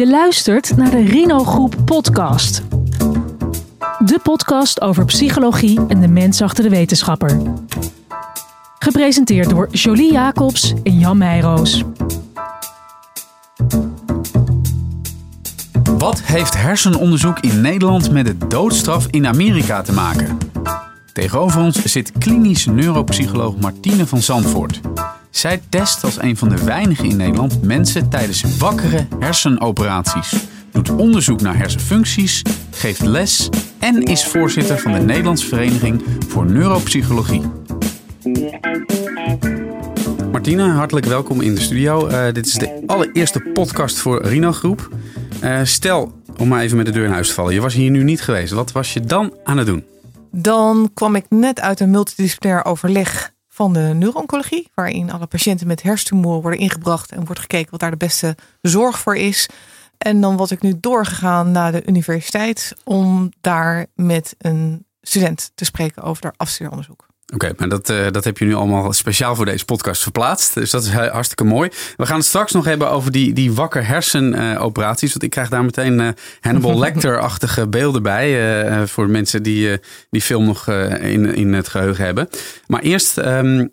Je luistert naar de Rino Groep podcast. De podcast over psychologie en de mens achter de wetenschapper. Gepresenteerd door Jolie Jacobs en Jan Meijroos. Wat heeft hersenonderzoek in Nederland met de doodstraf in Amerika te maken? Tegenover ons zit klinisch neuropsycholoog Martine van Zandvoort. Zij test als een van de weinigen in Nederland mensen tijdens wakkere hersenoperaties, doet onderzoek naar hersenfuncties, geeft les en is voorzitter van de Nederlandse Vereniging voor Neuropsychologie. Martine, hartelijk welkom in de studio. Uh, dit is de allereerste podcast voor Rino Groep. Uh, stel, om maar even met de deur in huis te vallen, je was hier nu niet geweest. Wat was je dan aan het doen? Dan kwam ik net uit een multidisciplinair overleg van de neurooncologie, waarin alle patiënten met hersentumoren worden ingebracht en wordt gekeken wat daar de beste zorg voor is. En dan was ik nu doorgegaan naar de universiteit om daar met een student te spreken over haar afstudeeronderzoek. Oké, maar dat, uh, dat heb je nu allemaal speciaal voor deze podcast verplaatst. Dus dat is hartstikke mooi. We gaan het straks nog hebben over die, die wakker hersenoperaties. Uh, want ik krijg daar meteen uh, Hannibal Lecter-achtige beelden bij. Voor mensen die die film nog in, in het geheugen hebben. Maar eerst, um,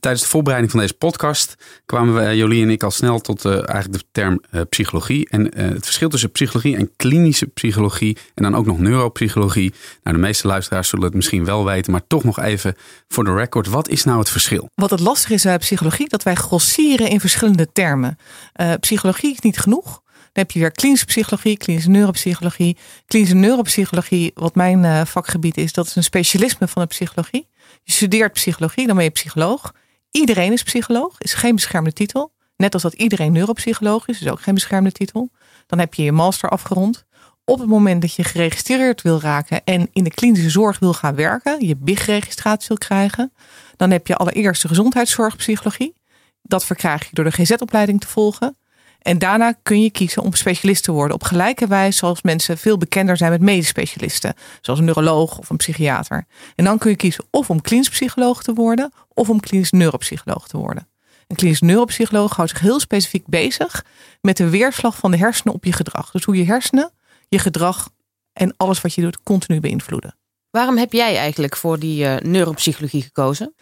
tijdens de voorbereiding van deze podcast... kwamen we, Jolie en ik al snel tot eigenlijk de term psychologie. En het verschil tussen psychologie en klinische psychologie... en dan ook nog neuropsychologie. Nou, de meeste luisteraars zullen het misschien wel weten... maar toch nog even voor de record, wat is nou het verschil? Wat het lastig is bij psychologie, dat wij grossieren in verschillende termen. Uh, psychologie is niet genoeg. Dan heb je weer klinische psychologie, klinische neuropsychologie. Klinische neuropsychologie, wat mijn uh, vakgebied is, dat is een specialisme van de psychologie. Je studeert psychologie, dan ben je psycholoog. Iedereen is psycholoog, is geen beschermde titel. Net als dat iedereen neuropsycholoog is, is ook geen beschermde titel. Dan heb je je master afgerond op het moment dat je geregistreerd wil raken en in de klinische zorg wil gaan werken, je BIG-registratie wil krijgen, dan heb je allereerst de gezondheidszorgpsychologie. Dat verkrijg je door de GZ-opleiding te volgen. En daarna kun je kiezen om specialist te worden. Op gelijke wijze zoals mensen veel bekender zijn met medisch specialisten. Zoals een neuroloog of een psychiater. En dan kun je kiezen of om klinisch psycholoog te worden of om klinisch neuropsycholoog te worden. Een klinisch neuropsycholoog houdt zich heel specifiek bezig met de weerslag van de hersenen op je gedrag. Dus hoe je hersenen je gedrag en alles wat je doet continu beïnvloeden. Waarom heb jij eigenlijk voor die uh, neuropsychologie gekozen?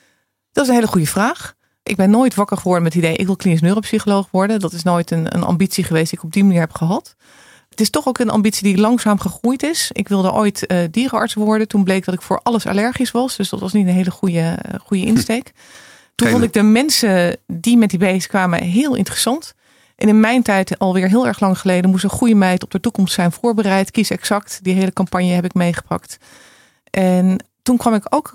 Dat is een hele goede vraag. Ik ben nooit wakker geworden met het idee, ik wil klinisch neuropsycholoog worden. Dat is nooit een, een ambitie geweest die ik op die manier heb gehad. Het is toch ook een ambitie die langzaam gegroeid is. Ik wilde ooit uh, dierenarts worden. Toen bleek dat ik voor alles allergisch was. Dus dat was niet een hele goede, uh, goede insteek. Toen vond ik de mensen die met die beest kwamen heel interessant. En in mijn tijd, alweer heel erg lang geleden, moest een goede meid op de toekomst zijn voorbereid. Kies exact. Die hele campagne heb ik meegepakt. En toen kwam ik ook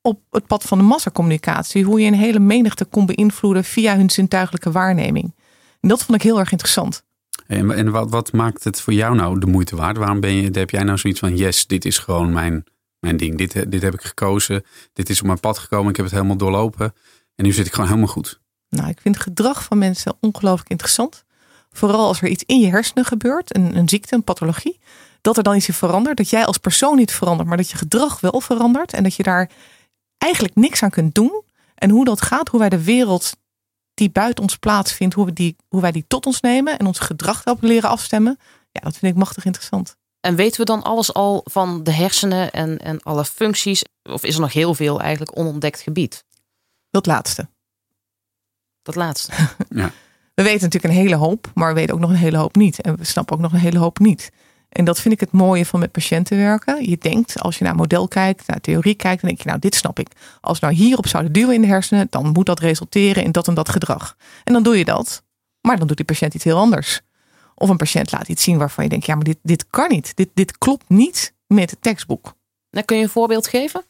op het pad van de massacommunicatie. Hoe je een hele menigte kon beïnvloeden via hun zintuigelijke waarneming. En dat vond ik heel erg interessant. En, wat, wat, maakt het voor jou nou de moeite waard? Waarom ben je, heb jij nou zoiets van, yes, dit is gewoon mijn, mijn ding. Dit, dit heb ik gekozen. Dit is op mijn pad gekomen. Ik heb het helemaal doorlopen. En nu zit ik gewoon helemaal goed. Nou, ik vind het gedrag van mensen ongelooflijk interessant. Vooral als er iets in je hersenen gebeurt, een, een ziekte, een pathologie. Dat er dan iets in verandert. Dat jij als persoon niet verandert, maar dat je gedrag wel verandert. En dat je daar eigenlijk niks aan kunt doen. En hoe dat gaat, hoe wij de wereld die buiten ons plaatsvindt, hoe, we die, hoe wij die tot ons nemen en ons gedrag daarop leren afstemmen. Ja, dat vind ik machtig interessant. En weten we dan alles al van de hersenen en, en alle functies? Of is er nog heel veel eigenlijk onontdekt gebied? Dat laatste. Dat laatste. Ja. We weten natuurlijk een hele hoop, maar we weten ook nog een hele hoop niet. En we snappen ook nog een hele hoop niet. En dat vind ik het mooie van met patiënten werken. Je denkt, als je naar model kijkt, naar theorie kijkt, dan denk je, nou, dit snap ik. Als we nou hierop zouden duwen in de hersenen, dan moet dat resulteren in dat en dat gedrag. En dan doe je dat, maar dan doet die patiënt iets heel anders. Of een patiënt laat iets zien waarvan je denkt, ja, maar dit, dit kan niet. Dit, dit klopt niet met het tekstboek. Nou, kun je een voorbeeld geven?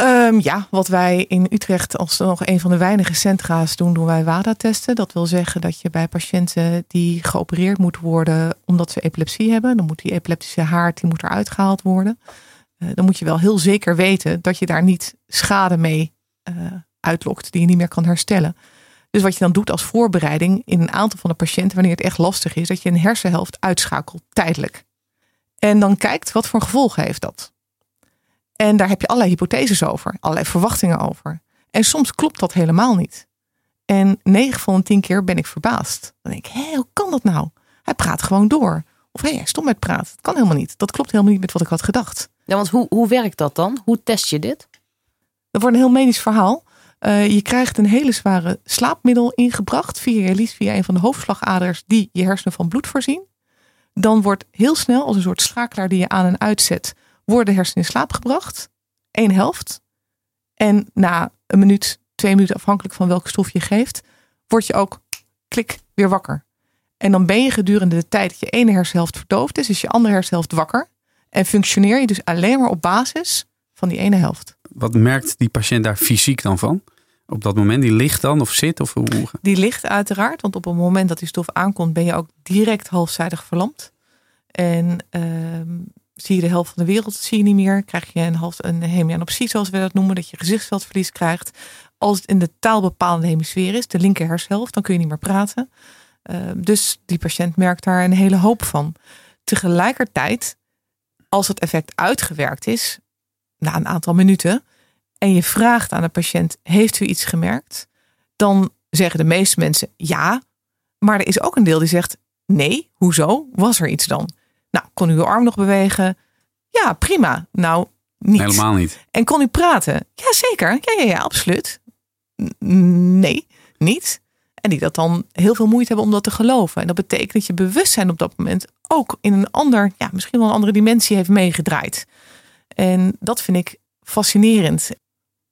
Um, ja, wat wij in Utrecht als nog een van de weinige centra's doen, doen wij WADA-testen. Dat wil zeggen dat je bij patiënten die geopereerd moeten worden omdat ze epilepsie hebben, dan moet die epileptische haard die moet eruit gehaald worden. Uh, dan moet je wel heel zeker weten dat je daar niet schade mee uh, uitlokt die je niet meer kan herstellen. Dus wat je dan doet als voorbereiding in een aantal van de patiënten, wanneer het echt lastig is, dat je een hersenhelft uitschakelt tijdelijk. En dan kijkt wat voor gevolgen heeft dat. En daar heb je allerlei hypotheses over, allerlei verwachtingen over. En soms klopt dat helemaal niet. En 9 van de 10 keer ben ik verbaasd. Dan denk ik, hé, hoe kan dat nou? Hij praat gewoon door. Of hé, hij stond met praten. Dat kan helemaal niet. Dat klopt helemaal niet met wat ik had gedacht. Ja, want hoe, hoe werkt dat dan? Hoe test je dit? Dat wordt een heel medisch verhaal. Uh, je krijgt een hele zware slaapmiddel ingebracht via je lies, via een van de hoofdslagaders die je hersenen van bloed voorzien. Dan wordt heel snel, als een soort schakelaar die je aan en uitzet, worden de hersenen in slaap gebracht. Eén helft. En na een minuut, twee minuten, afhankelijk van welke stof je geeft, word je ook klik weer wakker. En dan ben je gedurende de tijd dat je ene hersenhelft verdoofd is, is je andere hersenhelft wakker. En functioneer je dus alleen maar op basis van die ene helft. Wat merkt die patiënt daar fysiek dan van? Op dat moment, die ligt dan of zit? Of hoe? Die ligt uiteraard, want op het moment dat die stof aankomt, ben je ook direct halfzijdig verlamd. En ehm, zie je de helft van de wereld zie je niet meer. Krijg je een, half, een hemianopsie, zoals we dat noemen, dat je gezichtsveldverlies krijgt. Als het in de taalbepalende hemisfeer is, de linker hersenhelft, dan kun je niet meer praten. Ehm, dus die patiënt merkt daar een hele hoop van. Tegelijkertijd, als het effect uitgewerkt is, na een aantal minuten, en je vraagt aan de patiënt: Heeft u iets gemerkt? Dan zeggen de meeste mensen ja. Maar er is ook een deel die zegt: Nee, hoezo? Was er iets dan? Nou, kon u uw arm nog bewegen? Ja, prima. Nou, niet. Helemaal niet. En kon u praten? Ja, zeker. Ja, ja, ja, absoluut. nee, niet. En die dat dan heel veel moeite hebben om dat te geloven. En dat betekent dat je bewustzijn op dat moment ook in een ander, ja, misschien wel een andere dimensie heeft meegedraaid. En dat vind ik fascinerend.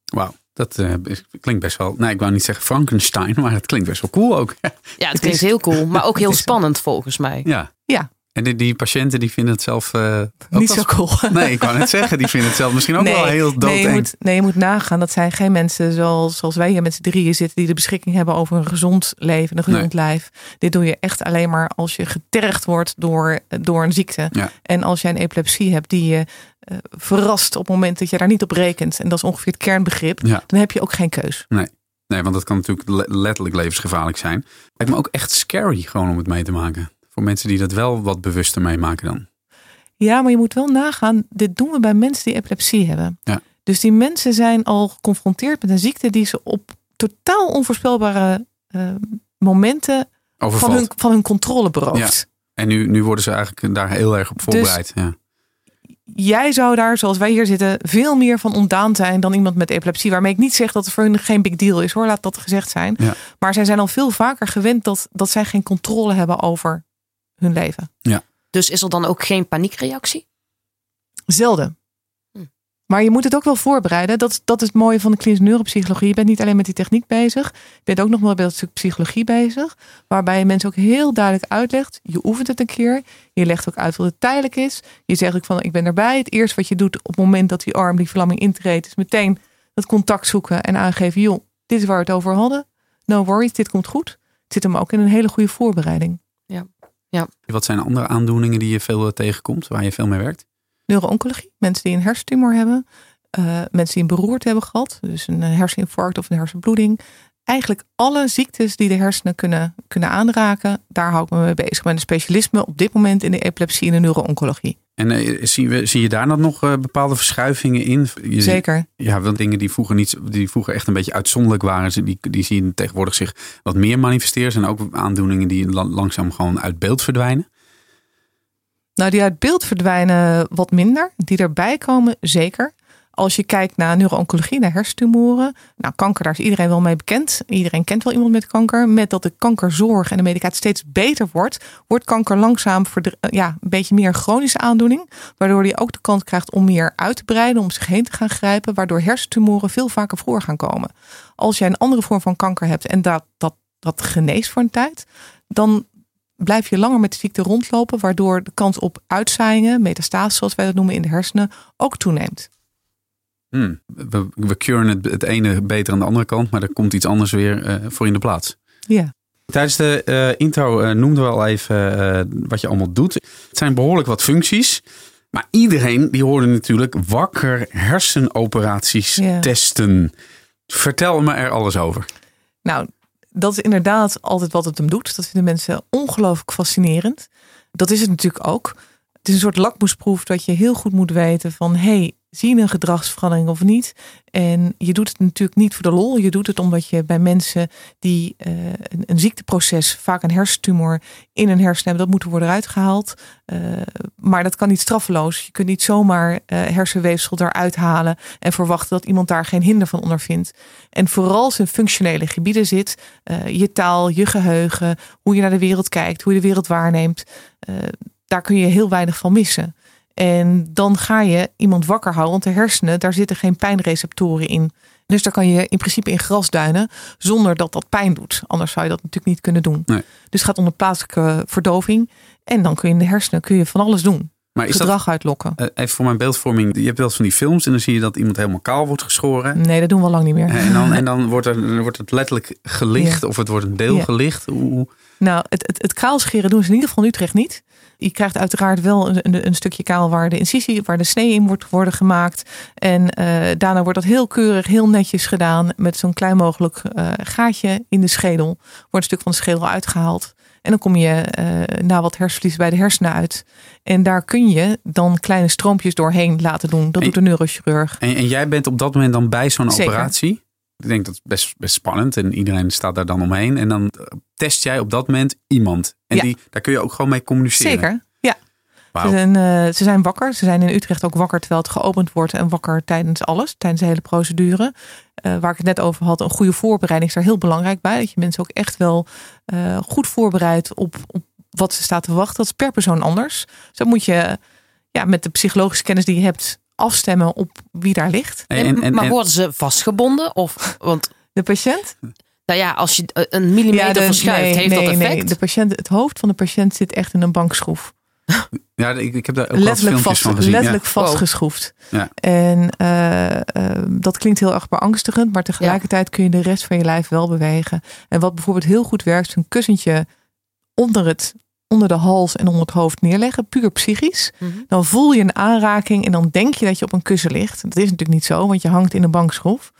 Wauw. Dat uh, klinkt best wel, nee, ik wou niet zeggen Frankenstein, maar het klinkt best wel cool ook. Ja, het klinkt heel cool, maar ook heel spannend volgens mij. Ja. Ja, en die, die, patiënten die vinden het zelf uh, niet zo cool. Nee, ik wou net zeggen, die vinden het zelf misschien ook wel heel doodeng. Nee je, moet, nee, je moet nagaan. Dat zijn geen mensen zoals, zoals wij hier met z'n drieën zitten... die de beschikking hebben over een gezond leven, een gezond lijf. Dit doe je echt alleen maar als je getergd wordt door, door een ziekte. Ja. En als jij een epilepsie hebt die je uh, verrast op het moment dat je daar niet op rekent... en dat is ongeveer het kernbegrip, Ja. dan heb je ook geen keus. Nee. Nee, want dat kan natuurlijk le- letterlijk levensgevaarlijk zijn. Lijkt me ook echt scary gewoon om het mee te maken. Voor mensen die dat wel wat bewuster meemaken dan. Ja, maar je moet wel nagaan. Dit doen we bij mensen die epilepsie hebben. Ja. Dus die mensen zijn al geconfronteerd met een ziekte die ze op totaal onvoorspelbare eh, momenten van hun, van hun controle berooft. En nu, nu worden ze eigenlijk daar heel erg op voorbereid. ja. Jij zou daar, zoals wij hier zitten, veel meer van ontdaan zijn dan iemand met epilepsie. Waarmee ik niet zeg dat het voor hun geen big deal is hoor, laat dat gezegd zijn. Ja. Maar zij zijn al veel vaker gewend dat, dat zij geen controle hebben over hun leven. Dus is er dan ook geen paniekreactie? Zelden. Hm. Maar je moet het ook wel voorbereiden. Dat, dat is het mooie van de klinische neuropsychologie. Je bent niet alleen met die techniek bezig. Je bent ook nog wel met stuk psychologie bezig. Waarbij je mensen ook heel duidelijk uitlegt. Je oefent het een keer. Je legt ook uit wat het tijdelijk is. Je zegt ook van ik ben erbij. Het eerste wat je doet op het moment dat die arm die verlamming intreedt. Is meteen dat contact zoeken en aangeven. Joh, dit is waar we het over hadden. No worries, dit komt goed. Het zit hem ook in een hele goede voorbereiding. Wat zijn andere aandoeningen die je veel eh, tegenkomt, waar je veel mee werkt? neuro-oncologie. Mensen die een hersentumor hebben. eh, mensen die een beroerte hebben gehad. Dus een eh, herseninfarct of een hersenbloeding. Eigenlijk alle ziektes die de hersenen kunnen, kunnen aanraken. Daar hou ik me mee bezig. Mijn specialisme op dit moment in de epilepsie en de neuro-oncologie. En eh, zie, we, zie je daar dan nog eh, bepaalde verschuivingen in? Je, Zeker. Ja, want dingen die vroeger, niet, die vroeger echt een beetje uitzonderlijk waren, die, die zie je tegenwoordig zich wat meer manifesteren. En ook aandoeningen die la- langzaam gewoon uit beeld verdwijnen. Nou, die uit beeld verdwijnen wat minder. Die erbij komen, zeker. Als je kijkt naar neuro-oncologie, naar hersentumoren. Nou, kanker, daar is iedereen wel mee bekend. Iedereen kent wel iemand met kanker. Met dat de kankerzorg en de medicatie steeds beter wordt, wordt kanker langzaam eh, ja, een beetje meer chronische aandoening. Waardoor die ook de kans krijgt om meer uit te breiden, om zich heen te gaan grijpen. Waardoor hersentumoren veel vaker voor gaan komen. Als jij een andere vorm van kanker hebt en dat, dat, dat geneest voor een tijd, dan blijf je langer met de ziekte rondlopen, waardoor de kans op uitzaaiingen, metastase zoals wij dat noemen in de hersenen, ook toeneemt. Hmm. We, we curen het, het ene beter aan de andere kant, maar er komt iets anders weer eh, voor in de plaats. Ja. Tijdens de eh, intro eh, noemden we al even eh, wat je allemaal doet. Het zijn behoorlijk wat functies. Maar iedereen die hoorde natuurlijk wakker hersenoperaties Ja. testen. Vertel me er alles over. Nou, dat is inderdaad altijd wat het hem doet. Dat vinden mensen ongelooflijk fascinerend. Dat is het natuurlijk ook. Het is een soort lakmoesproef dat je heel goed moet weten van... hé, hey, zie je een gedragsverandering of niet? En je doet het natuurlijk niet voor de lol. Je doet het omdat je bij mensen die uh, een, een, ziekteproces, vaak een hersentumor in een hersen hebben, dat moet worden uitgehaald. Uh, maar dat kan niet straffeloos. Je kunt niet zomaar uh, hersenweefsel eruit halen en verwachten dat iemand daar geen hinder van ondervindt. En vooral als functionele gebieden zit, je taal, je geheugen, hoe je naar de wereld kijkt, hoe je de wereld waarneemt, daar kun je heel weinig van missen. En dan ga je iemand wakker houden, want de hersenen, daar zitten geen pijnreceptoren in. Dus daar kan je in principe in gras duinen zonder dat dat pijn doet. Anders zou je dat natuurlijk niet kunnen doen. Nee. Dus het gaat onder plaatselijke verdoving. En dan kun je in de hersenen kun je van alles doen. Maar is Gedrag uitlokken. Uh, even voor mijn beeldvorming. Je hebt wel eens van die films en dan zie je dat iemand helemaal kaal wordt geschoren. Nee, dat doen we al lang niet meer. En dan, en dan wordt, er, wordt het letterlijk gelicht Ja. of het wordt een deel Ja. gelicht. Hoe, Nou, het, het, het kaalscheren doen ze in ieder geval in Utrecht niet. Je krijgt uiteraard wel een, een, stukje kaal waar de incisie, waar de snee in wordt worden gemaakt. En eh, daarna wordt dat heel keurig, heel netjes gedaan. Met zo'n klein mogelijk eh, gaatje in de schedel. Wordt een stuk van de schedel uitgehaald. En dan kom je eh, na wat hersenverlies bij de hersenen uit. En daar kun je dan kleine stroompjes doorheen laten doen. Dat En- doet de neurochirurg. en, en jij bent op dat moment dan bij zo'n operatie. Ik denk dat het best, best spannend en iedereen staat daar dan omheen. En dan eh, test jij op dat moment iemand. En Ja. die, daar kun je ook gewoon mee communiceren. Zeker, ja. Ze zijn, eh, ze zijn wakker. Ze zijn in Utrecht ook wakker terwijl het geopend wordt. En wakker tijdens alles, tijdens de hele procedure. Eh, waar ik het net over had, een goede voorbereiding is daar heel belangrijk bij. Dat je mensen ook echt wel eh, goed voorbereidt op, op wat ze staat te wachten. Dat is per persoon anders. Dus dan moet je ja, met de psychologische kennis die je hebt afstemmen op wie daar ligt. En, en, en, maar en- worden ze vastgebonden? Of, want De patiënt? nou ja, als je een millimeter de- verschuift, nee, heeft nee, dat effect? Nee, de patiënt, het hoofd van de patiënt zit echt in een bankschroef. ja, ik, ik heb daar ook letterlijk, filmpjes vast, van gezien. letterlijk Ja. vastgeschroefd. Ja. En eh, eh, dat klinkt heel erg beangstigend, maar tegelijkertijd kun je de rest van je lijf wel bewegen. En wat bijvoorbeeld heel goed werkt, is een kussentje onder, het, onder de hals en onder het hoofd neerleggen, puur psychisch. Mhm. Dan voel je een aanraking en dan denk je dat je op een kussen ligt. Dat is natuurlijk niet zo, want je hangt in een bankschroef.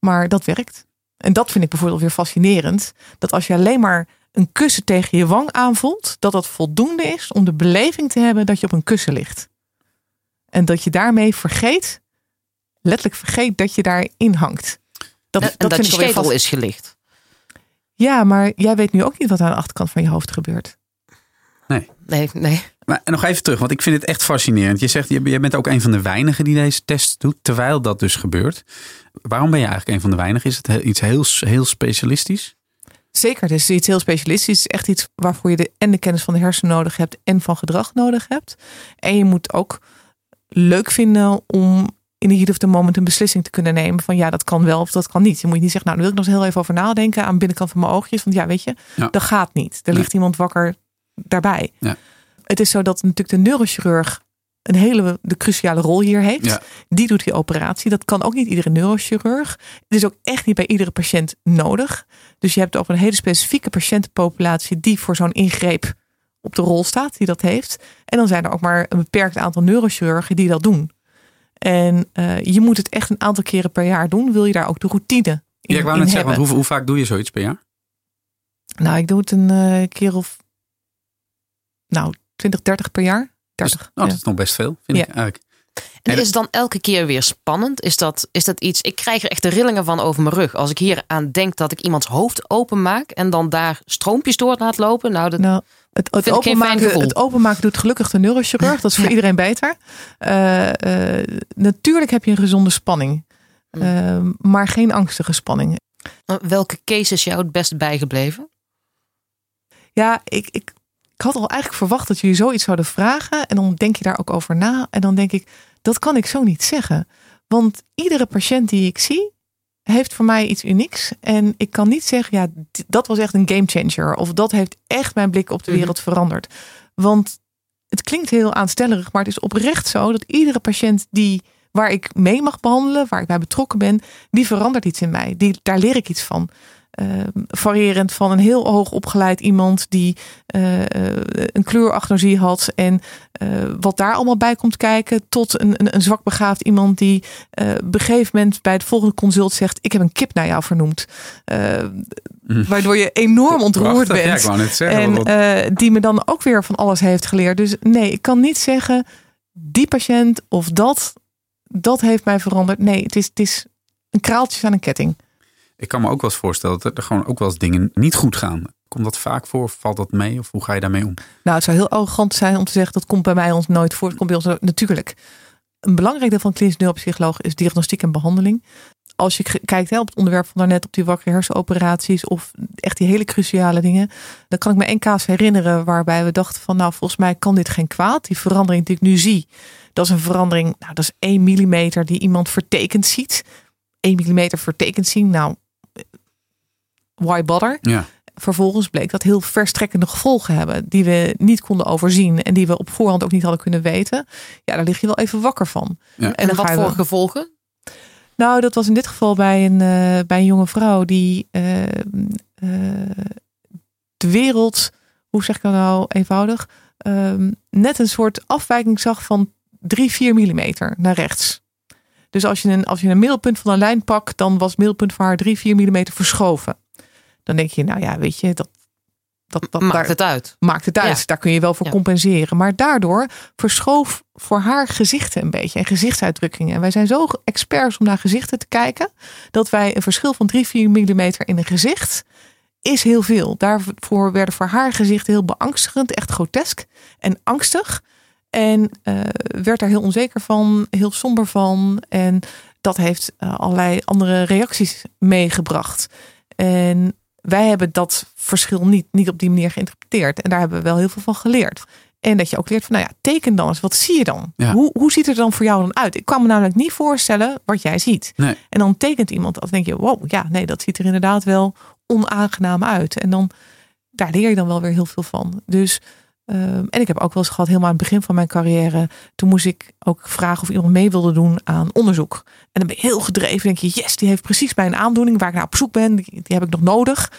Maar dat werkt. En dat vind ik bijvoorbeeld weer fascinerend. Dat als je alleen maar een kussen tegen je wang aanvoelt, dat dat voldoende is om de beleving te hebben dat je op een kussen ligt. En dat je daarmee vergeet, letterlijk vergeet dat je daarin hangt. Dat, en dat, je vast- is gelicht. Ja, maar jij weet nu ook niet wat aan de achterkant van je hoofd gebeurt. Nee, nee. Maar nog even terug, want ik vind het echt fascinerend. Je zegt, je bent ook een van de weinigen die deze test doet, terwijl dat dus gebeurt. Waarom ben je eigenlijk een van de weinigen? Is het iets heel, heel specialistisch? Zeker, het is iets heel specialistisch. Het is echt iets waarvoor je de, en de kennis van de hersenen nodig hebt en van gedrag nodig hebt. En je moet ook leuk vinden om in de heat of the moment een beslissing te kunnen nemen van ja, dat kan wel of dat kan niet. Je moet niet zeggen, nou, daar wil ik nog eens heel even over nadenken aan de binnenkant van mijn oogjes. Want ja, weet je, Ja. dat gaat niet. Er ligt iemand wakker daarbij. Ja. Het is zo dat natuurlijk de neurochirurg een hele de cruciale rol hier heeft. Ja. Die doet die operatie. Dat kan ook niet iedere neurochirurg. Het is ook echt niet bij iedere patiënt nodig. Dus je hebt ook een hele specifieke patiëntenpopulatie die voor zo'n ingreep op de rol staat, die dat heeft. En dan zijn er ook maar een beperkt aantal neurochirurgen die dat doen. En eh, je moet het echt een aantal keren per jaar doen. Wil je daar ook de routine in, Ja, ik wou net zeggen, hebben? want hoe, hoe vaak doe je zoiets per jaar? Nou, ik doe het een eh, keer of nou 20, 30 per jaar. 30. Dus, oh, dat is nog best veel, vind Ja. ik eigenlijk. En En- is het dan elke keer weer spannend? Is dat, is dat iets? Ik krijg er echt de rillingen van over mijn rug. Als ik hier aan denk dat ik iemands hoofd openmaak en dan daar stroompjes door laat lopen. Nou, dat, Nou, het, het, Vind ik geen fijn openmaken, het openmaken doet gelukkig de neurochirurg. Dat is voor Ja. iedereen beter. Eh, eh, natuurlijk heb je een gezonde spanning. Mm. Eh, maar geen angstige spanning. welke case is jou het best bijgebleven? Ja, ik, ik, ik had al eigenlijk verwacht dat jullie zoiets zouden vragen. En dan denk je daar ook over na. En dan denk ik, dat kan ik zo niet zeggen. Want iedere patiënt die ik zie, heeft voor mij iets unieks. En ik kan niet zeggen, ja, dat was echt een gamechanger. Of dat heeft echt mijn blik op de Mhm. wereld veranderd. Want het klinkt heel aanstellerig, maar het is oprecht zo dat iedere patiënt die waar ik mee mag behandelen, waar ik bij betrokken ben, die verandert iets in mij. Die, daar leer ik iets van. Eh, variërend van een heel hoog opgeleid iemand die eh, eh, een kleuragnosie had en eh, wat daar allemaal bij komt kijken, tot een, een, een zwak begaafd iemand die op een gegeven moment bij het volgende consult zegt: Ik heb een kip naar jou vernoemd. Hm. Waardoor je enorm ontroerd Prachtig. bent. Ja, ik wou net zeggen. En die me dan ook weer van alles heeft geleerd. Dus nee, ik kan niet zeggen die patiënt of dat. dat heeft mij veranderd. Nee, het is, het is een kraaltje aan een ketting. Ik kan me ook wel eens voorstellen dat er gewoon ook wel eens dingen niet goed gaan. Komt dat vaak voor? Valt dat mee? Of hoe ga je daarmee om? Nou, het zou heel arrogant zijn om te zeggen dat komt bij mij ons nooit voor. Het komt bij ons natuurlijk. Een belangrijk deel van klinisch neuropsycholoog is diagnostiek en behandeling. Als je kijkt hè, op het onderwerp van daarnet, op die wakkere hersenoperaties of echt die hele cruciale dingen, dan kan ik me één kaas herinneren waarbij we dachten van nou volgens mij kan dit geen kwaad. Die verandering die ik nu zie, dat is een verandering, nou dat is 1 millimeter die iemand vertekend ziet. 1 millimeter vertekend zien, nou why bother? Ja. Vervolgens bleek dat heel verstrekkende gevolgen hebben die we niet konden overzien en die we op voorhand ook niet hadden kunnen weten. Ja, daar lig je wel even wakker van. Ja. En, dan wat voor gevolgen? Nou, dat was in dit geval bij een, eh, bij een jonge vrouw die eh, eh, de wereld, hoe zeg ik dat nou eenvoudig, ehm, net een soort afwijking zag van 3, 4 millimeter naar rechts. Dus als je, een, als je een middelpunt van een lijn pakt, dan was het middelpunt van haar 3, 4 millimeter verschoven. Dan denk je, nou ja, weet je, dat, dat, dat Maakt daar- het uit. maakt het uit. Ja. Daar kun je wel voor Ja. compenseren. Maar daardoor verschoof voor haar gezichten een beetje en gezichtsuitdrukkingen. En wij zijn zo experts om naar gezichten te kijken, dat wij een verschil van 3, 4 millimeter in een gezicht is heel veel. Daarvoor werden voor haar gezichten heel beangstigend, echt grotesk en angstig. En eh, werd daar heel onzeker van, heel somber van. En dat heeft eh, allerlei andere reacties meegebracht. En wij hebben dat verschil niet, niet op die manier geïnterpreteerd. En daar hebben we wel heel veel van geleerd. En dat je ook leert van, nou ja, teken dan eens. Wat zie je dan? Ja. Hoe, hoe ziet het er dan voor jou dan uit? Ik kan me namelijk niet voorstellen wat jij ziet. Nee. En dan tekent iemand dat. Dan denk je, wow, ja, nee, dat ziet er inderdaad wel onaangenaam uit. En dan, daar leer je dan wel weer heel veel van. Dus, ehm, en ik heb ook wel eens gehad, helemaal aan het begin van mijn carrière. Toen moest ik ook vragen of iemand mee wilde doen aan onderzoek. En dan ben je heel gedreven. Denk je, yes, die heeft precies mijn aandoening waar ik naar op zoek ben. Die, die heb ik nog nodig.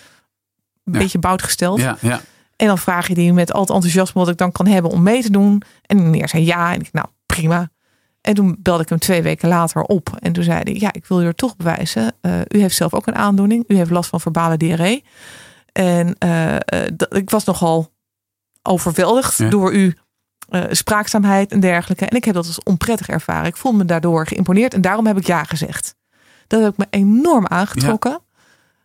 Een Ja. beetje bout gesteld. Ja, ja. En dan vraag je die met al het enthousiasme wat ik dan kan hebben om mee te doen. En meneer zei ja. En ik, nou prima. En toen belde ik hem twee weken later op. En toen zei hij, ja, ik wil u er toch bewijzen. Eh, u heeft zelf ook een aandoening. U heeft last van verbale diarree. En eh, eh, ik was nogal overweldigd Ja. door uw eh, spraakzaamheid en dergelijke. En ik heb dat als onprettig ervaren. Ik voel me daardoor geïmponeerd. En daarom heb ik ja gezegd. Dat heb ik me enorm aangetrokken.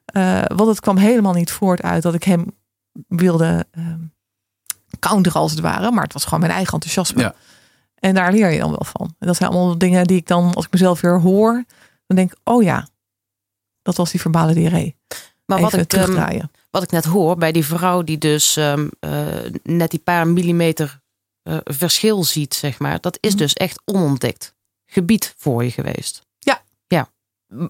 Eh, want het kwam helemaal niet voort uit dat ik hem wilde ehm counteren als het ware. Maar het was gewoon mijn eigen enthousiasme. Ja. En daar leer je dan wel van. En dat zijn allemaal dingen die ik dan, als ik mezelf weer hoor, dan denk ik, oh ja, dat was die verbale diarree. Maar Even wat ik, ehm, terugdraaien. Wat ik net hoor bij die vrouw die dus ehm, eh, net die paar millimeter eh, verschil ziet, zeg maar. Dat is Mhm. dus echt onontdekt gebied voor je geweest. Ja. Ja.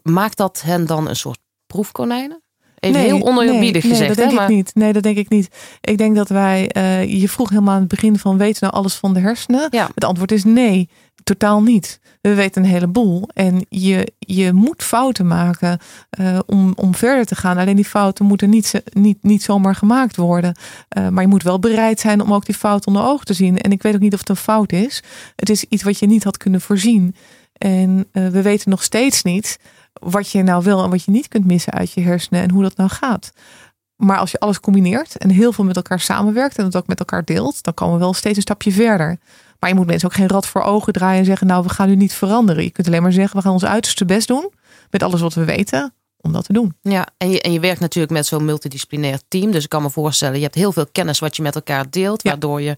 Maakt dat hen dan een soort proefkonijnen? Even Nee, heel oneerbiedig nee, gezegd. Nee, dat denk hè, maar, ik niet. Nee, dat denk ik niet. Ik denk dat wij, eh, je vroeg helemaal aan het begin van, weten we nou alles van de hersenen? Ja. Het antwoord is nee, totaal niet. We weten een heleboel. En je, je moet fouten maken eh, om, om verder te gaan. Alleen die fouten moeten niet, niet, niet zomaar gemaakt worden. Eh, maar je moet wel bereid zijn om ook die fout onder ogen te zien. En ik weet ook niet of het een fout is. Het is iets wat je niet had kunnen voorzien. En eh, we weten nog steeds niet wat je nou wel en wat je niet kunt missen uit je hersenen en hoe dat nou gaat. Maar als je alles combineert en heel veel met elkaar samenwerkt en het ook met elkaar deelt, dan komen we wel steeds een stapje verder. Maar je moet mensen ook geen rad voor ogen draaien en zeggen, nou we gaan nu niet veranderen. Je kunt alleen maar zeggen, we gaan ons uiterste best doen met alles wat we weten om dat te doen. ja, en, je, en je werkt natuurlijk met zo'n multidisciplinair team. Dus ik kan me voorstellen, je hebt heel veel kennis wat je met elkaar deelt. Ja. Waardoor je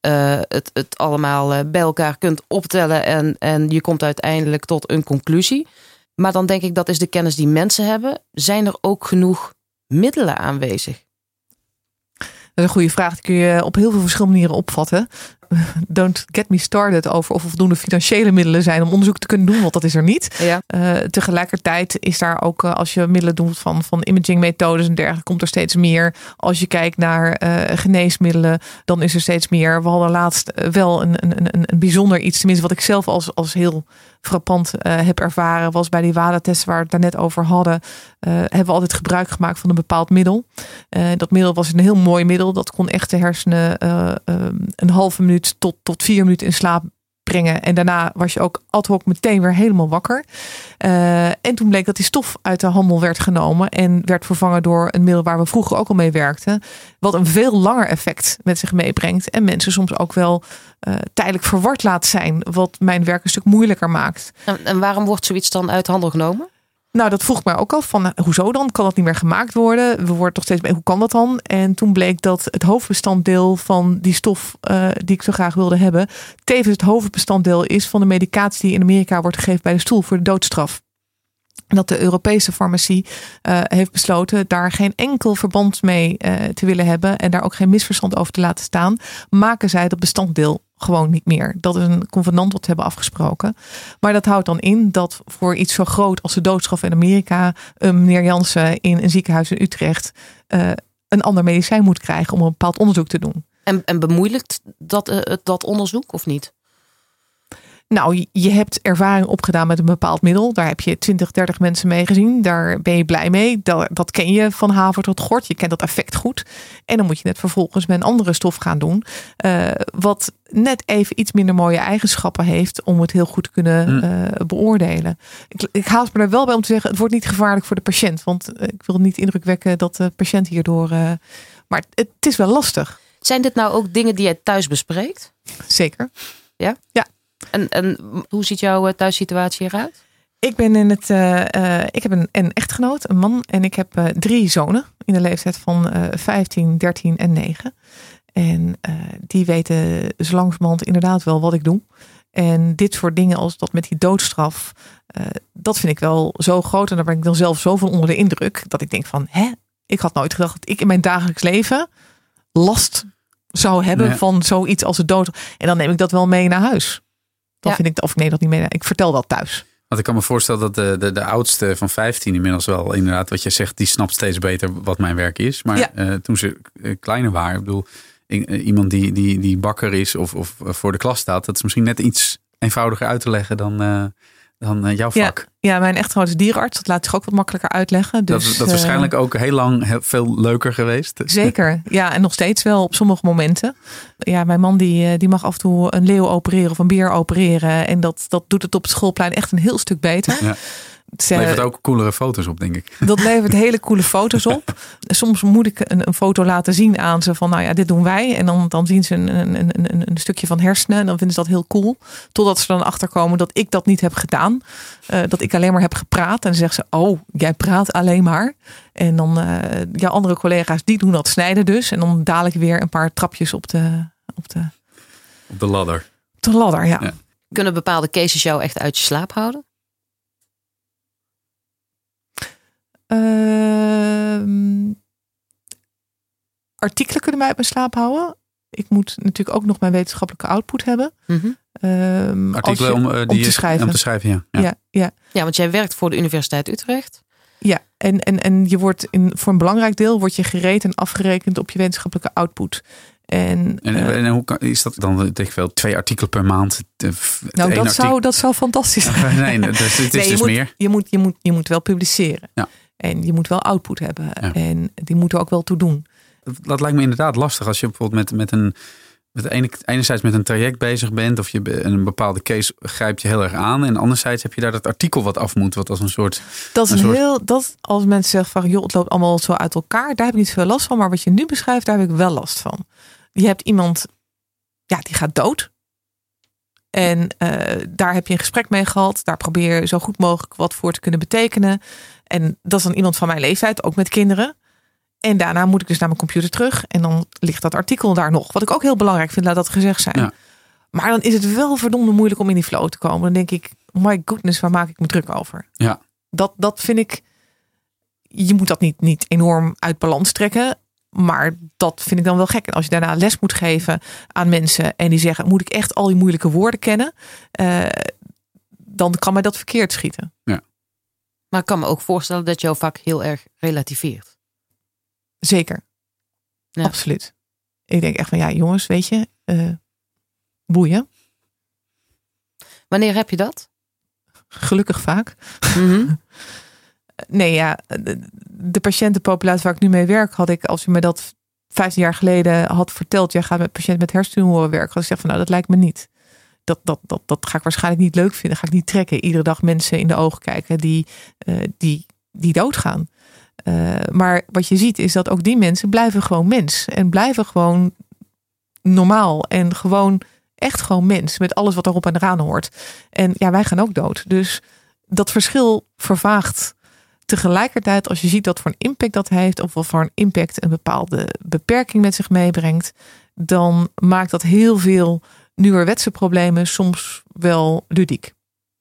eh, het, het allemaal eh, bij elkaar kunt optellen. En, en je komt uiteindelijk tot een conclusie. Maar dan denk ik, dat is de kennis die mensen hebben. Zijn er ook genoeg middelen aanwezig? Dat is een goede vraag. Die kun je op heel veel verschillende manieren opvatten. Don't get me started over of er voldoende financiële middelen zijn om onderzoek te kunnen doen, want dat is er niet. Ja. Eh, tegelijkertijd is daar ook, eh, als je middelen doet van, van imagingmethodes en dergelijke, komt er steeds meer. Als je kijkt naar eh, geneesmiddelen, dan is er steeds meer. We hadden laatst wel een, een, een, een bijzonder iets, tenminste wat ik zelf als, als heel frappant heb ervaren, was bij die WADA-test waar we het daarnet over hadden, hebben we altijd gebruik gemaakt van een bepaald middel. Dat middel was een heel mooi middel. Dat kon echt de hersenen een halve minuut tot, tot vier minuten in slaap brengen. En daarna was je ook ad hoc meteen weer helemaal wakker. Uh, en toen bleek dat die stof uit de handel werd genomen en werd vervangen door een middel waar we vroeger ook al mee werkten. Wat een veel langer effect met zich meebrengt. En mensen soms ook wel uh, tijdelijk verward laat zijn. Wat mijn werk een stuk moeilijker maakt. En, en waarom wordt zoiets dan uit handel genomen? Nou, dat vroeg mij ook al van hoezo dan? Kan dat niet meer gemaakt worden? We worden toch steeds mee. Hoe kan dat dan? En toen bleek dat het hoofdbestanddeel van die stof uh, die ik zo graag wilde hebben, tevens het hoofdbestanddeel is van de medicatie die in Amerika wordt gegeven bij de stoel voor de doodstraf. Dat de Europese farmacie uh, heeft besloten daar geen enkel verband mee te willen hebben en daar ook geen misverstand over te laten staan, maken zij dat bestanddeel gewoon niet meer. Dat is een convenant wat we hebben afgesproken. Maar dat houdt dan in dat voor iets zo groot als de doodstraf in Amerika, een meneer Jansen in een ziekenhuis in Utrecht uh, een ander medicijn moet krijgen om een bepaald onderzoek te doen. En, en bemoeilijkt dat, uh, dat onderzoek of niet? Nou, je hebt ervaring opgedaan met een bepaald middel. Daar heb je 20, 30 mensen mee gezien. Daar ben je blij mee. Dat, dat ken je van haver tot gort. Je kent dat effect goed. En dan moet je het vervolgens met een andere stof gaan doen. Uh, wat net even iets minder mooie eigenschappen heeft om het heel goed te kunnen uh, beoordelen. Ik, ik haast me er wel bij om te zeggen, het wordt niet gevaarlijk voor de patiënt. Want uh, ik wil niet indruk wekken dat de patiënt hierdoor. maar het, het is wel lastig. Zijn dit nou ook dingen die jij thuis bespreekt? Zeker. Ja? Ja. En, en hoe ziet jouw thuissituatie eruit? Ik ben in het. Uh, uh, ik heb een, een, echtgenoot, een man, en ik heb uh, drie zonen in de leeftijd van 15, 13 en 9. En die weten zo langzamerhand inderdaad wel wat ik doe. En dit soort dingen als dat met die doodstraf, dat vind ik wel zo groot. En daar ben ik dan zelf zoveel onder de indruk dat ik denk van, hè, ik had nooit gedacht dat ik in mijn dagelijks leven last zou hebben nee. van zoiets als de dood. En dan neem ik dat wel mee naar huis. Dan ja. vind ik, of nee, dat niet mee. Ik vertel dat thuis. Want ik kan me voorstellen dat de, de, de oudste van 15 inmiddels wel inderdaad wat je zegt, die snapt steeds beter wat mijn werk is. Maar ja. uh, toen ze uh, kleiner waren, ik bedoel, uh, iemand die, die, die bakker is of, of voor de klas staat, dat is misschien net iets eenvoudiger uit te leggen dan, dan jouw vak. Ja, ja, mijn echtgenoot is dierenarts. Dat laat zich ook wat makkelijker uitleggen. Dus, dat, dat is waarschijnlijk ook heel lang heel, veel leuker geweest. Zeker, ja. En nog steeds wel op sommige momenten. Ja, mijn man die, die mag af en toe een leeuw opereren of een beer opereren. En dat, dat doet het op het schoolplein echt een heel stuk beter. Ja. Het levert ook coolere foto's op, denk ik. Dat levert hele coole foto's op. Soms moet ik een, een, foto laten zien aan ze van, nou ja, dit doen wij. En dan, dan zien ze een, een, een, een stukje van hersenen en dan vinden ze dat heel cool. Totdat ze dan achterkomen dat ik dat niet heb gedaan. Uh, dat ik alleen maar heb gepraat. En dan zeggen ze, oh, jij praat alleen maar. En dan, uh, ja, andere collega's, die doen dat snijden dus. En dan dadelijk weer een paar trapjes op de... Op de, op de ladder. Op de ladder, ja. ja. Kunnen bepaalde cases jou echt uit je slaap houden? Artikelen kunnen mij uit mijn slaap houden. Ik moet natuurlijk ook nog mijn wetenschappelijke output hebben. Mm -hmm. um, artikelen je, om, uh, die om te schrijven. Om te schrijven ja. Ja. ja. Ja, ja. want jij werkt voor de Universiteit Utrecht. Ja, en, en, en je wordt in, voor een belangrijk deel word je gereed en afgerekend op je wetenschappelijke output. En, en, uh, en hoe kan, is dat dan denk ik wel twee artikelen per maand? nou, dat zou, dat zou fantastisch zijn. nee, dus, het is nee, dus moet, meer. Je moet, je, moet, je moet wel publiceren. Ja. En je moet wel output hebben. Ja. En die moeten ook wel toe doen. Dat lijkt me inderdaad lastig als je bijvoorbeeld met, met een. Met ene, enerzijds met een traject bezig bent of je een bepaalde case grijpt je heel erg aan. En anderzijds heb je daar dat artikel wat af moet, wat als een soort. Dat is een soort... heel. Dat als mensen zeggen van joh, het loopt allemaal zo uit elkaar, daar heb ik niet veel last van. Maar wat je nu beschrijft, daar heb ik wel last van. Je hebt iemand, ja, die gaat dood. En uh, daar heb je een gesprek mee gehad. Daar probeer je zo goed mogelijk wat voor te kunnen betekenen. En dat is dan iemand van mijn leeftijd, ook met kinderen. En daarna moet ik dus naar mijn computer terug. En dan ligt dat artikel daar nog. Wat ik ook heel belangrijk vind, laat dat gezegd zijn. Ja. Maar dan is het wel verdomde moeilijk om in die flow te komen. Dan denk ik, my goodness, waar maak ik me druk over? Ja. Dat, dat vind ik, je moet dat niet, niet enorm uit balans trekken. Maar dat vind ik dan wel gek. En als je daarna les moet geven aan mensen en die zeggen: Moet ik echt al die moeilijke woorden kennen? Uh, dan kan mij dat verkeerd schieten. Ja. Maar ik kan me ook voorstellen dat jouw vak heel erg relativeert. Zeker. Ja. Absoluut. Ik denk echt van ja, jongens, weet je, uh, boeien. Wanneer heb je dat? Gelukkig vaak. Mm -hmm. nee, ja, de, de patiëntenpopulatie waar ik nu mee werk, had ik, als je me dat 15 jaar geleden had verteld, jij gaat met patiënten met hersentumor werken, had ik gezegd van nou, dat lijkt me niet. dat, dat, dat, dat ga ik waarschijnlijk niet leuk vinden. Ga ik niet trekken. Iedere dag mensen in de ogen kijken die, uh, die, die doodgaan. Uh, maar wat je ziet is dat ook die mensen blijven gewoon mens. En blijven gewoon normaal. En gewoon echt gewoon mens. Met alles wat erop en eraan hoort. En ja, wij gaan ook dood. Dus dat verschil vervaagt tegelijkertijd als je ziet wat voor een impact dat heeft. Of wat voor een impact een bepaalde beperking met zich meebrengt. Dan maakt dat heel veel nieuwerwetse problemen soms wel ludiek.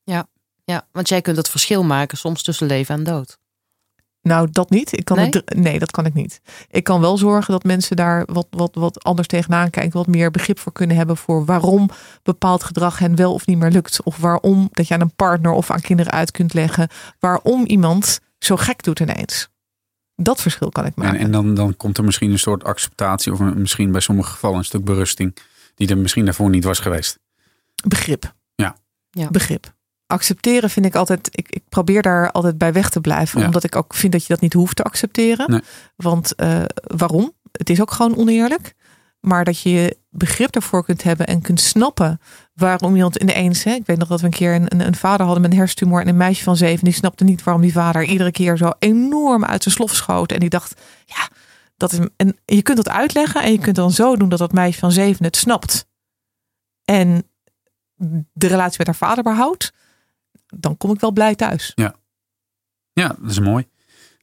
Ja, ja, want jij kunt het verschil maken soms tussen leven en dood. Nou, dat niet. Ik kan nee? Het, nee, dat kan ik niet. Ik kan wel zorgen dat mensen daar wat, wat, wat anders tegenaan kijken. Wat meer begrip voor kunnen hebben voor waarom bepaald gedrag hen wel of niet meer lukt. Of waarom dat je aan een partner of aan kinderen uit kunt leggen. Waarom iemand zo gek doet ineens. Dat verschil kan ik maken. En, en dan, dan komt er misschien een soort acceptatie. Of misschien bij sommige gevallen een stuk berusting. Die er misschien daarvoor niet was geweest. Begrip. Ja. ja. Begrip accepteren vind ik altijd. Ik, ik, probeer daar altijd bij weg te blijven. Omdat ik ook vind dat je dat niet hoeft te accepteren. Nee. Want uh, waarom? Het is ook gewoon oneerlijk. Maar dat je begrip ervoor kunt hebben en kunt snappen waarom iemand ineens. Hè, ik weet nog dat we een keer een, een, vader hadden met een hersentumor en een meisje van zeven. Die snapte niet waarom die vader iedere keer zo enorm uit zijn slof schoot. En die dacht, ja, dat is. En je kunt dat uitleggen en je kunt dan zo doen dat dat meisje van zeven het snapt. En de relatie met haar vader behoudt dan kom ik wel blij thuis. Ja, ja dat is mooi.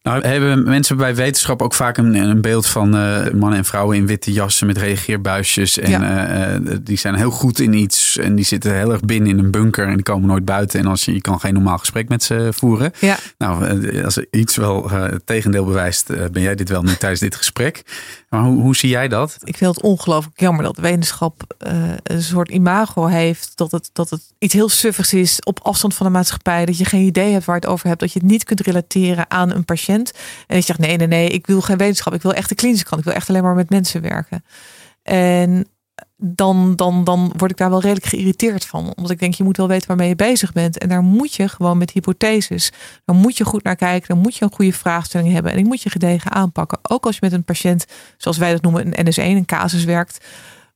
Nou, hebben mensen bij wetenschap ook vaak een, een beeld van uh, mannen en vrouwen in witte jassen met reageerbuisjes. En ja. uh, die zijn heel goed in iets en die zitten heel erg binnen in een bunker en die komen nooit buiten. En als je, je kan geen normaal gesprek met ze voeren. Ja. Nou, als iets wel het tegendeel bewijst, ben jij dit wel nu tijdens dit gesprek. Maar hoe, hoe zie jij dat? Ik vind het ongelooflijk jammer dat wetenschap een soort imago heeft. Dat het, dat het iets heel suffigs is op afstand van de maatschappij. Dat je geen idee hebt waar het over hebt. Dat je het niet kunt relateren aan een patiënt. En ik zeg nee, nee, nee, ik wil geen wetenschap. Ik wil echt de klinische kant. Ik wil echt alleen maar met mensen werken. En dan, dan, dan word ik daar wel redelijk geïrriteerd van. Omdat ik denk, je moet wel weten waarmee je bezig bent. En daar moet je gewoon met hypotheses. Dan moet je goed naar kijken. Dan moet je een goede vraagstelling hebben. En die moet je gedegen aanpakken. Ook als je met een patiënt, zoals wij dat noemen, een NS1, een casus werkt.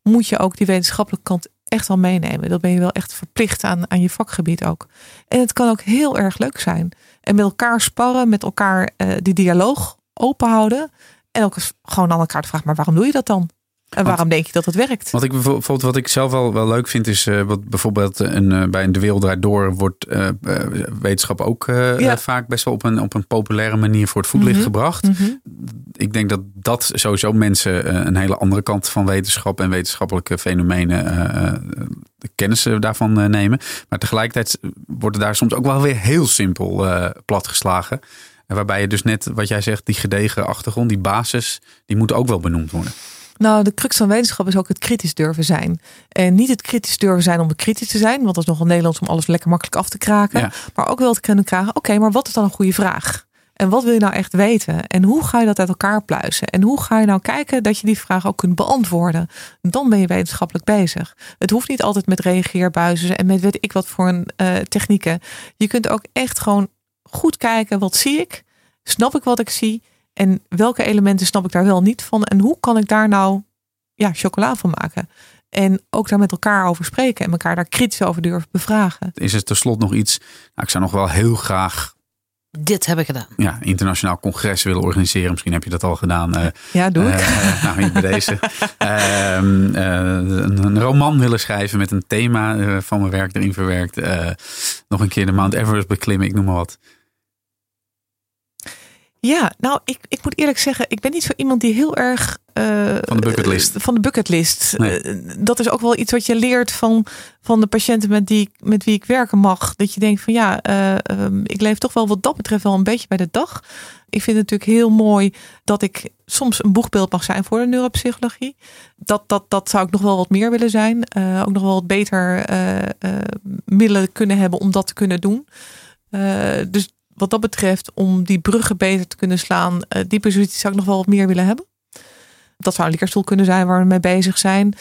Moet je ook die wetenschappelijke kant echt wel meenemen. Dat ben je wel echt verplicht aan, aan je vakgebied ook. En het kan ook heel erg leuk zijn. En met elkaar sparren, met elkaar uh, die dialoog open houden. En ook eens gewoon aan elkaar te vragen, maar waarom doe je dat dan? En waarom denk je dat het werkt? Wat ik bijvoorbeeld, wat ik zelf wel, wel leuk vind, is uh, wat bijvoorbeeld een, uh, bij De Wereld Draait Door wordt uh, wetenschap ook ja. vaak best wel op een, op een populaire manier voor het voetlicht mm -hmm. gebracht. Mm -hmm. Ik denk dat dat sowieso mensen een hele andere kant van wetenschap en wetenschappelijke fenomenen kennis daarvan nemen. Maar tegelijkertijd wordt daar soms ook wel weer heel simpel platgeslagen. Waarbij je dus net, wat jij zegt, die gedegen achtergrond, die basis, die moet ook wel benoemd worden. Nou, de crux van wetenschap is ook het kritisch durven zijn. En niet het kritisch durven zijn om kritisch te zijn, want dat is nogal Nederlands om alles lekker makkelijk af te kraken. Ja. Maar ook wel te kunnen krijgen, oké, maar wat is dan een goede vraag? En wat wil je nou echt weten? En hoe ga je dat uit elkaar pluizen? En hoe ga je nou kijken dat je die vraag ook kunt beantwoorden? Dan ben je wetenschappelijk bezig. Het hoeft niet altijd met reageerbuizen en met weet ik wat voor een uh, technieken. Je kunt ook echt gewoon goed kijken, wat zie ik? Snap ik wat ik zie? En welke elementen snap ik daar wel niet van? En hoe kan ik daar nou ja, chocola van maken? En ook daar met elkaar over spreken en elkaar daar kritisch over durven bevragen. Is er tenslotte nog iets? Nou, ik zou nog wel heel graag. Dit heb ik gedaan. Ja, internationaal congres willen organiseren. Misschien heb je dat al gedaan. Uh, ja, doe ik. Uh, nou, hier bij deze. uh, een, een, roman willen schrijven met een thema van mijn werk erin verwerkt. nog een keer de Mount Everest beklimmen, ik noem maar wat. Ja, nou, ik, ik moet eerlijk zeggen, ik ben niet zo iemand die heel erg. Uh, van de bucketlist. van de bucketlist. Nee. Uh, dat is ook wel iets wat je leert van, van de patiënten met, die, met wie ik werken mag. Dat je denkt van ja, uh, um, ik leef toch wel wat dat betreft wel een beetje bij de dag. Ik vind het natuurlijk heel mooi dat ik soms een boegbeeld mag zijn voor de neuropsychologie. Dat, dat, dat zou ik nog wel wat meer willen zijn. ook nog wel wat beter middelen kunnen hebben om dat te kunnen doen. dus wat dat betreft, om die bruggen beter te kunnen slaan, uh, die positie zou ik nog wel wat meer willen hebben. Dat zou een leerstoel kunnen zijn waar we mee bezig zijn.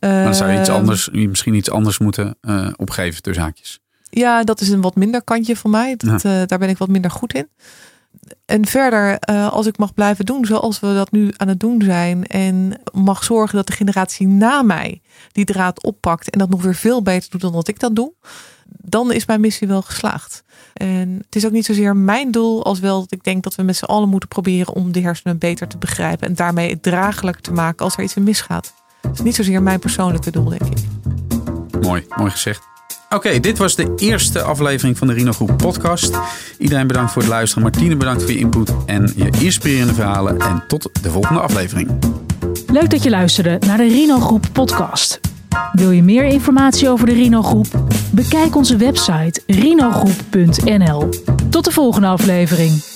Maar dan zou je iets Ehm, anders, misschien iets anders moeten uh, opgeven tussen haakjes. Ja, dat is een wat minder kantje van mij. Dat, ja. daar ben ik wat minder goed in. en verder, uh, als ik mag blijven doen zoals we dat nu aan het doen zijn. En mag zorgen dat de generatie na mij die draad oppakt. En dat nog weer veel beter doet dan dat ik dat doe. Dan is mijn missie wel geslaagd. En het is ook niet zozeer mijn doel, als wel dat ik denk dat we met z'n allen moeten proberen om de hersenen beter te begrijpen. En daarmee het draaglijk te maken als er iets in misgaat. Het is niet zozeer mijn persoonlijke doel, denk ik. Mooi, mooi gezegd. Oké, dit was de eerste aflevering van de Rino Groep podcast. Iedereen bedankt voor het luisteren. Martine bedankt voor je input en je inspirerende verhalen. En tot de volgende aflevering. Leuk dat je luisterde naar de Rino Groep podcast. Wil je meer informatie over de Rino Groep? Bekijk onze website rinogroep.nl. Tot de volgende aflevering.